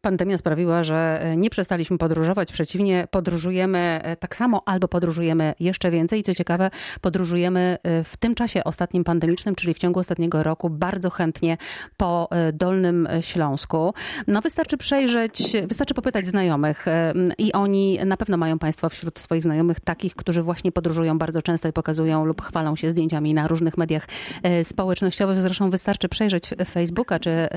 Pandemia sprawiła, że e, nie przestaliśmy podróżować, przeciwnie, podróżujemy e, tak samo albo podróżujemy jeszcze więcej. Co ciekawe, podróżujemy e, w tym czasie ostatnim pandemicznym, czyli w ciągu ostatniego roku, bardzo chętnie po Dolnym Śląsku. No wystarczy przejrzeć, wystarczy popytać znajomych i oni na pewno mają Państwo wśród swoich znajomych takich, którzy właśnie podróżują bardzo często i pokazują lub chwalą się zdjęciami na różnych mediach społecznościowych. Zresztą wystarczy przejrzeć Facebooka, czy,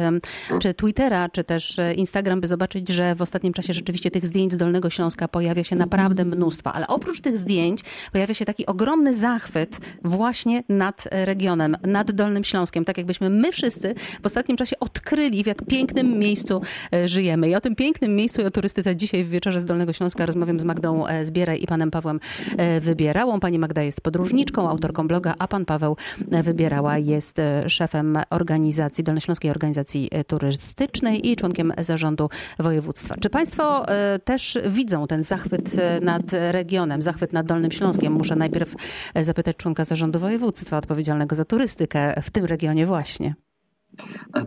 czy Twittera, czy też Instagram by zobaczyć, że w ostatnim czasie rzeczywiście tych zdjęć z Dolnego Śląska pojawia się naprawdę mnóstwo. Ale oprócz tych zdjęć pojawia się taki ogromny zachwyt właśnie nad regionem, nad Dolnym Śląskiem. Tak jakbyśmy my wszyscy w ostatnim czasie odkryli, w jak pięknym miejscu e, żyjemy. I o tym pięknym miejscu i o turystyce dzisiaj w wieczorze z Dolnego Śląska rozmawiam z Magdą e, Zbieraj i panem Pawłem e, Wybierałą. Pani Magda jest podróżniczką, autorką bloga, a pan Paweł Wybierała jest szefem organizacji, Dolnośląskiej Organizacji Turystycznej i członkiem zarządu województwa. Czy Państwo e, też widzą ten zachwyt e, nad regionem, zachwyt nad Dolnym Śląskiem? Muszę najpierw e, zapytać członka zarządu województwa odpowiedzialnego za turystykę w tym regionie właśnie.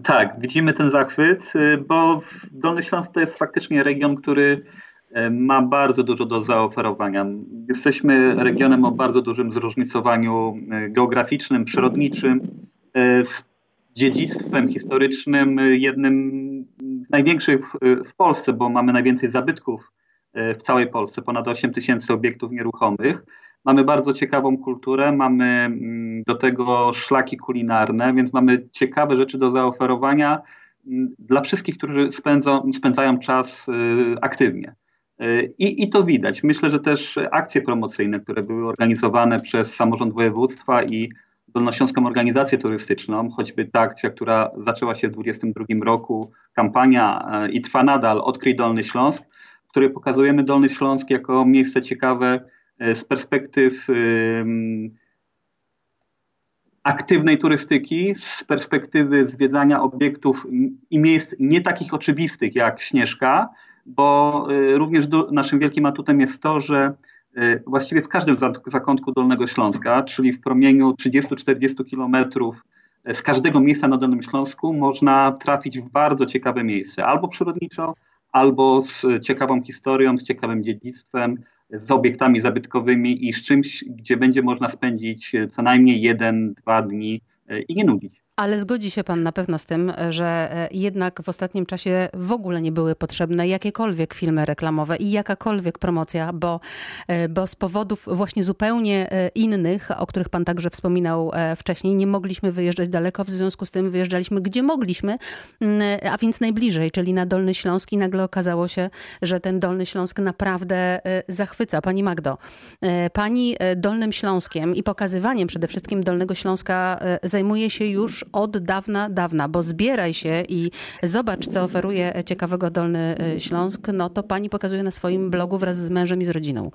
Tak, widzimy ten zachwyt, bo Dolny Śląsk to jest faktycznie region, który ma bardzo dużo do zaoferowania. Jesteśmy regionem o bardzo dużym zróżnicowaniu geograficznym, przyrodniczym, z dziedzictwem historycznym, jednym z największych w, w Polsce, bo mamy najwięcej zabytków e, w całej Polsce, ponad 8 tysięcy obiektów nieruchomych. Mamy bardzo ciekawą kulturę, mamy mm, do tego szlaki kulinarne, więc mamy ciekawe rzeczy do zaoferowania mm, dla wszystkich, którzy spędzą, spędzają czas e, aktywnie. I, I to widać. Myślę, że też akcje promocyjne, które były organizowane przez samorząd województwa i Dolnośląską Organizację Turystyczną, choćby ta akcja, która zaczęła się w 2022 roku, kampania e, i trwa nadal Odkryj Dolny Śląsk, w której pokazujemy Dolny Śląsk jako miejsce ciekawe e, z perspektyw aktywnej turystyki, z perspektywy zwiedzania obiektów i miejsc nie takich oczywistych jak Śnieżka, bo e, również naszym wielkim atutem jest to, że właściwie w każdym zakątku Dolnego Śląska, czyli w promieniu 30-40 kilometrów y, z każdego miejsca na Dolnym Śląsku można trafić w bardzo ciekawe miejsce, albo przyrodniczo, albo z ciekawą historią, z ciekawym dziedzictwem, z obiektami zabytkowymi i z czymś, gdzie będzie można spędzić co najmniej jeden, dwa dni y, i nie nudzić. Ale zgodzi się pan na pewno z tym, że e, jednak w ostatnim czasie w ogóle nie były potrzebne jakiekolwiek filmy reklamowe i jakakolwiek promocja, bo, e, bo z powodów właśnie zupełnie e, innych, o których pan także wspominał wcześniej, nie mogliśmy wyjeżdżać daleko, w związku z tym wyjeżdżaliśmy gdzie mogliśmy, a więc najbliżej, czyli na Dolny Śląsk i nagle okazało się, że ten Dolny Śląsk naprawdę zachwyca. Pani Magdo, pani Dolnym Śląskiem i pokazywaniem przede wszystkim Dolnego Śląska zajmuje się już od dawna, dawna, bo zbieraj się i zobacz, co oferuje ciekawego Dolny Śląsk, no to pani pokazuje na swoim blogu wraz z mężem i z rodziną.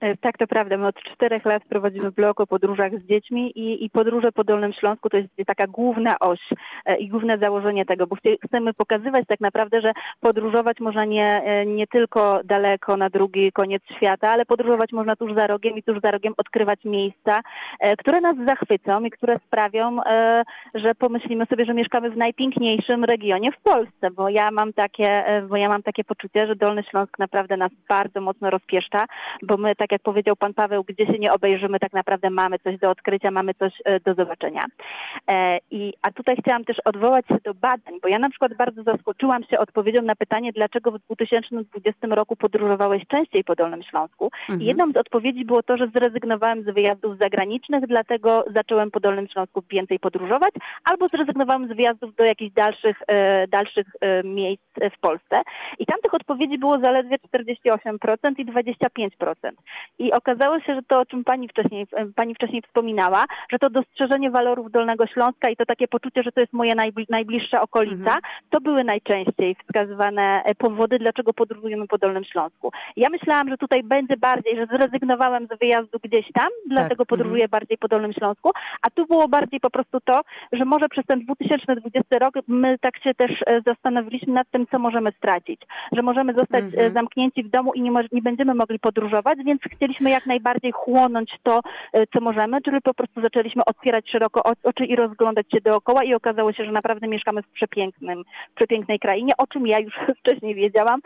E, tak, to prawda. My od czterech lat prowadzimy blog o podróżach z dziećmi i, i podróże po Dolnym Śląsku to jest taka główna oś e, i główne założenie tego, bo chcemy pokazywać tak naprawdę, że podróżować można nie, e, nie tylko daleko na drugi koniec świata, ale podróżować można tuż za rogiem i tuż za rogiem odkrywać miejsca, które nas zachwycą i które sprawią, że pomyślimy sobie, że mieszkamy w najpiękniejszym regionie w Polsce, bo ja mam takie, bo ja mam takie poczucie, że Dolny Śląsk naprawdę nas bardzo mocno rozpieszcza, bo my tak tak jak powiedział pan Paweł, gdzie się nie obejrzymy, tak naprawdę mamy coś do odkrycia, mamy coś e, do zobaczenia. E, I, a tutaj chciałam też odwołać się do badań, bo ja na przykład bardzo zaskoczyłam się odpowiedzią na pytanie, dlaczego w 2020 roku podróżowałeś częściej po Dolnym Śląsku. Mhm. I jedną z odpowiedzi było to, że zrezygnowałem z wyjazdów zagranicznych, dlatego zacząłem po Dolnym Śląsku więcej podróżować, albo zrezygnowałem z wyjazdów do jakichś dalszych, e, dalszych miejsc w Polsce. I tam tych odpowiedzi było zaledwie 48% i 25%. I okazało się, że to, o czym pani wcześniej, pani wcześniej wspominała, że to dostrzeżenie walorów Dolnego Śląska i to takie poczucie, że to jest moja najbliższa okolica, mhm. to były najczęściej wskazywane e, powody, dlaczego podróżujemy po Dolnym Śląsku. Ja myślałam, że tutaj będzie bardziej, że zrezygnowałem z wyjazdu gdzieś tam, dlatego tak. podróżuję mhm. bardziej po Dolnym Śląsku, a tu było bardziej po prostu to, że może przez ten 2020 rok my tak się też e, zastanowiliśmy nad tym, co możemy stracić, że możemy zostać e, mhm. zamknięci w domu i nie, nie będziemy mogli podróżować, więc chcieliśmy jak najbardziej chłonąć to, co możemy, czyli po prostu zaczęliśmy otwierać szeroko oczy i rozglądać się dookoła i okazało się, że naprawdę mieszkamy w przepięknym, w przepięknej krainie, o czym ja już wcześniej wiedziałam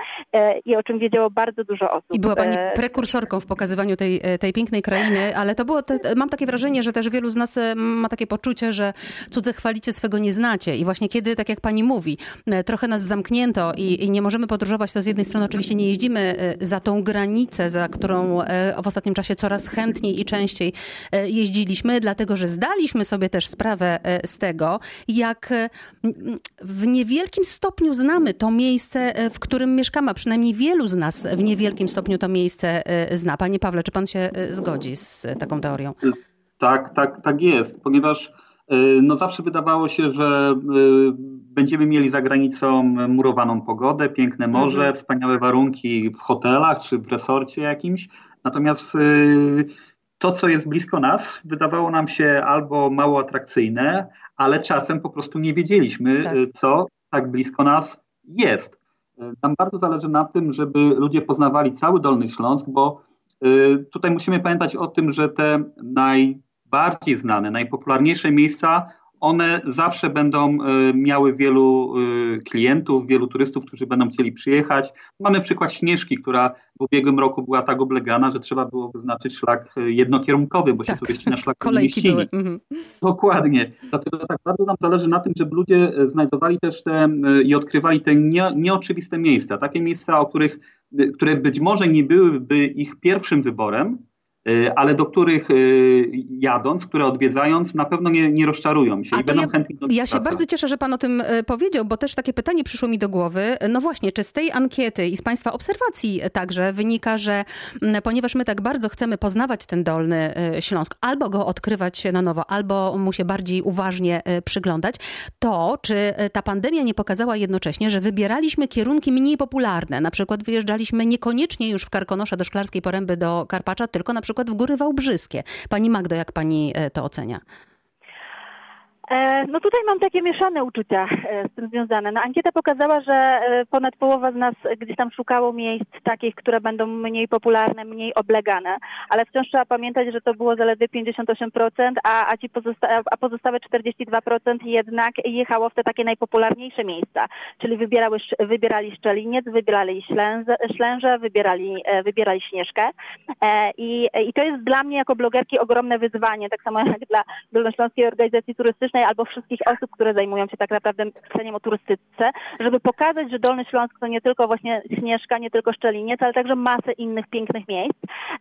i o czym wiedziało bardzo dużo osób. I była Pani prekursorką w pokazywaniu tej, tej pięknej krainy, ale to było, te, mam takie wrażenie, że też wielu z nas ma takie poczucie, że cudze chwalicie, swego nie znacie i właśnie kiedy, tak jak Pani mówi, trochę nas zamknięto i, i nie możemy podróżować, to z jednej strony oczywiście nie jeździmy za tą granicę, za którą w ostatnim czasie coraz chętniej i częściej jeździliśmy, dlatego że zdaliśmy sobie też sprawę z tego, jak w niewielkim stopniu znamy to miejsce, w którym mieszkamy, a przynajmniej wielu z nas w niewielkim stopniu to miejsce zna. Panie Pawle, czy pan się zgodzi z taką teorią? Tak, tak, tak jest, ponieważ no zawsze wydawało się, że będziemy mieli za granicą murowaną pogodę, piękne morze, mhm. wspaniałe warunki w hotelach czy w resorcie jakimś. Natomiast to, co jest blisko nas, wydawało nam się albo mało atrakcyjne, ale czasem po prostu nie wiedzieliśmy, tak. co tak blisko nas jest. Nam bardzo zależy na tym, żeby ludzie poznawali cały Dolny Śląsk, bo tutaj musimy pamiętać o tym, że te najbardziej znane, najpopularniejsze miejsca one zawsze będą e, miały wielu e, klientów, wielu turystów, którzy będą chcieli przyjechać. Mamy przykład Śnieżki, która w ubiegłym roku była tak oblegana, że trzeba było wyznaczyć szlak e, jednokierunkowy, bo tak. się turyści na szlaku Kolejki nie mieścili. Mhm. Dokładnie. Dlatego tak bardzo nam zależy na tym, żeby ludzie znajdowali też te i odkrywali te nie, nieoczywiste miejsca. Takie miejsca, o których, które być może nie byłyby ich pierwszym wyborem, ale do których y, jadąc, które odwiedzając, na pewno nie, nie rozczarują się A i będą ja, chętni do Ja się bardzo cieszę, że Pan o tym y, powiedział, bo też takie pytanie przyszło mi do głowy. No właśnie, czy z tej ankiety i z Państwa obserwacji także wynika, że ponieważ my tak bardzo chcemy poznawać ten Dolny Śląsk, albo go odkrywać na nowo, albo mu się bardziej uważnie przyglądać, to czy ta pandemia nie pokazała jednocześnie, że wybieraliśmy kierunki mniej popularne, na przykład wyjeżdżaliśmy niekoniecznie już w Karkonosza do Szklarskiej Poręby do Karpacza, tylko na przykład przykład w Góry Wałbrzyskie. Pani Magdo, jak pani e, to ocenia? E, no tutaj mam takie mieszane uczucia e, z tym związane. No, ankieta pokazała, że e, ponad połowa z nas gdzieś tam szukało miejsc takich, które będą mniej popularne, mniej oblegane, ale wciąż trzeba pamiętać, że to było zaledwie 58%, a, a, ci pozosta a pozostałe 42% jednak jechało w te takie najpopularniejsze miejsca, czyli wybierały, wybierali Szczeliniec, wybierali Ślęże, wybierali, wybierali Śnieżkę I, i to jest dla mnie jako blogerki ogromne wyzwanie, tak samo jak dla Dolnośląskiej Organizacji Turystycznej, albo wszystkich osób, które zajmują się tak naprawdę pisaniem o turystyce, żeby pokazać, że Dolny Śląsk to nie tylko właśnie Śnieżka, nie tylko Szczeliniec, ale także masę innych pięknych miejsc.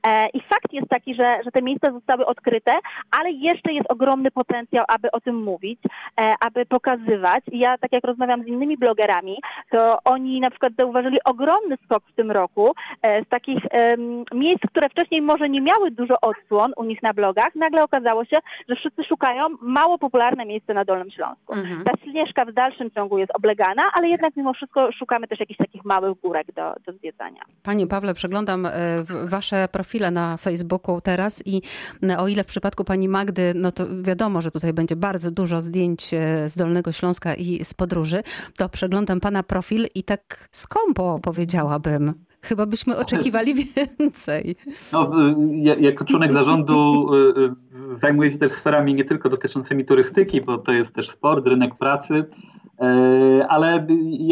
E, I fakt jest taki, że, że te miejsca zostały odkryte, ale jeszcze jest ogromny potencjał, aby o tym mówić, e, aby pokazywać. Ja, tak jak rozmawiam z innymi blogerami, to oni na przykład zauważyli ogromny skok w tym roku e, z takich miejsc, które wcześniej może nie miały dużo odsłon u nich na blogach. Nagle okazało się, że wszyscy szukają mało popularnych miejsce na Dolnym Śląsku. Mhm. Ta Śnieżka w dalszym ciągu jest oblegana, ale jednak mimo wszystko szukamy też jakichś takich małych górek do, do zwiedzania. Pani Pawle, przeglądam e, wasze profile na Facebooku teraz i e, o ile w przypadku pani Magdy, no to wiadomo, że tutaj będzie bardzo dużo zdjęć e, z Dolnego Śląska i z podróży, to przeglądam pana profil i tak skąpo powiedziałabym. Chyba byśmy oczekiwali więcej. No, jako członek zarządu zajmuję się też sferami nie tylko dotyczącymi turystyki, bo to jest też sport, rynek pracy, e, ale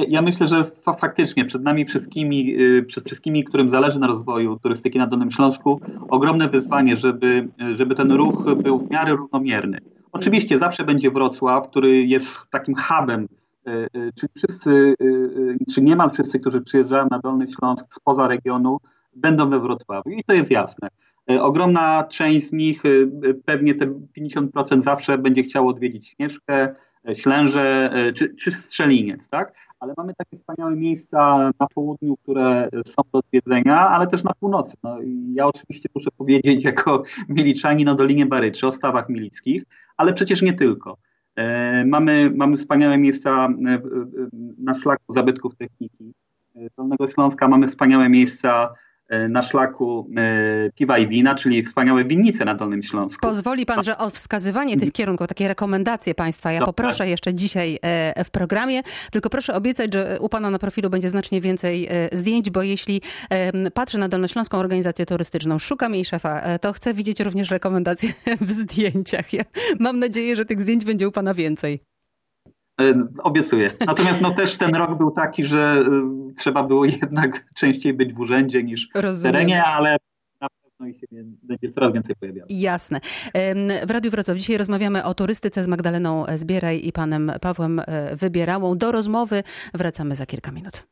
ja myślę, że faktycznie przed nami wszystkimi, e, przed wszystkimi, którym zależy na rozwoju turystyki na Dolnym Śląsku, ogromne wyzwanie, żeby, żeby ten ruch był w miarę równomierny. Oczywiście zawsze będzie Wrocław, który jest takim hubem, e, czyli wszyscy, czy niemal wszyscy, którzy przyjeżdżają na Dolny Śląsk spoza regionu, będą we Wrocławiu i to jest jasne. E, ogromna część z nich, e, pewnie te 50% zawsze będzie chciało odwiedzić Śnieżkę, e, Ślęże czy, czy Strzeliniec, tak? Ale mamy takie wspaniałe miejsca na południu, które są do odwiedzenia, ale też na północy. No, ja oczywiście muszę powiedzieć jako miliczanin o Dolinie Baryczy, o stawach milickich, ale przecież nie tylko. Mamy, mamy wspaniałe miejsca na szlaku zabytków techniki Dolnego Śląska, mamy wspaniałe miejsca na szlaku piwa i wina, czyli wspaniałe winnice na Dolnym Śląsku. Pozwoli pan, że o wskazywanie tych kierunków, takie rekomendacje państwa, ja poproszę jeszcze dzisiaj w programie, tylko proszę obiecać, że u pana na profilu będzie znacznie więcej zdjęć, bo jeśli patrzę na Dolnośląską Organizację Turystyczną, szukam jej szefa, to chcę widzieć również rekomendacje w zdjęciach. Ja mam nadzieję, że tych zdjęć będzie u pana więcej. E, obiecuję. Natomiast no, też ten rok był taki, że y, trzeba było jednak częściej być w urzędzie niż w terenie, ale na pewno ich będzie coraz więcej pojawiało. Jasne. W Radiu Wrocław dzisiaj rozmawiamy o turystyce z Magdaleną Zbieraj i panem Pawłem e, Wybierałą. Do rozmowy wracamy za kilka minut.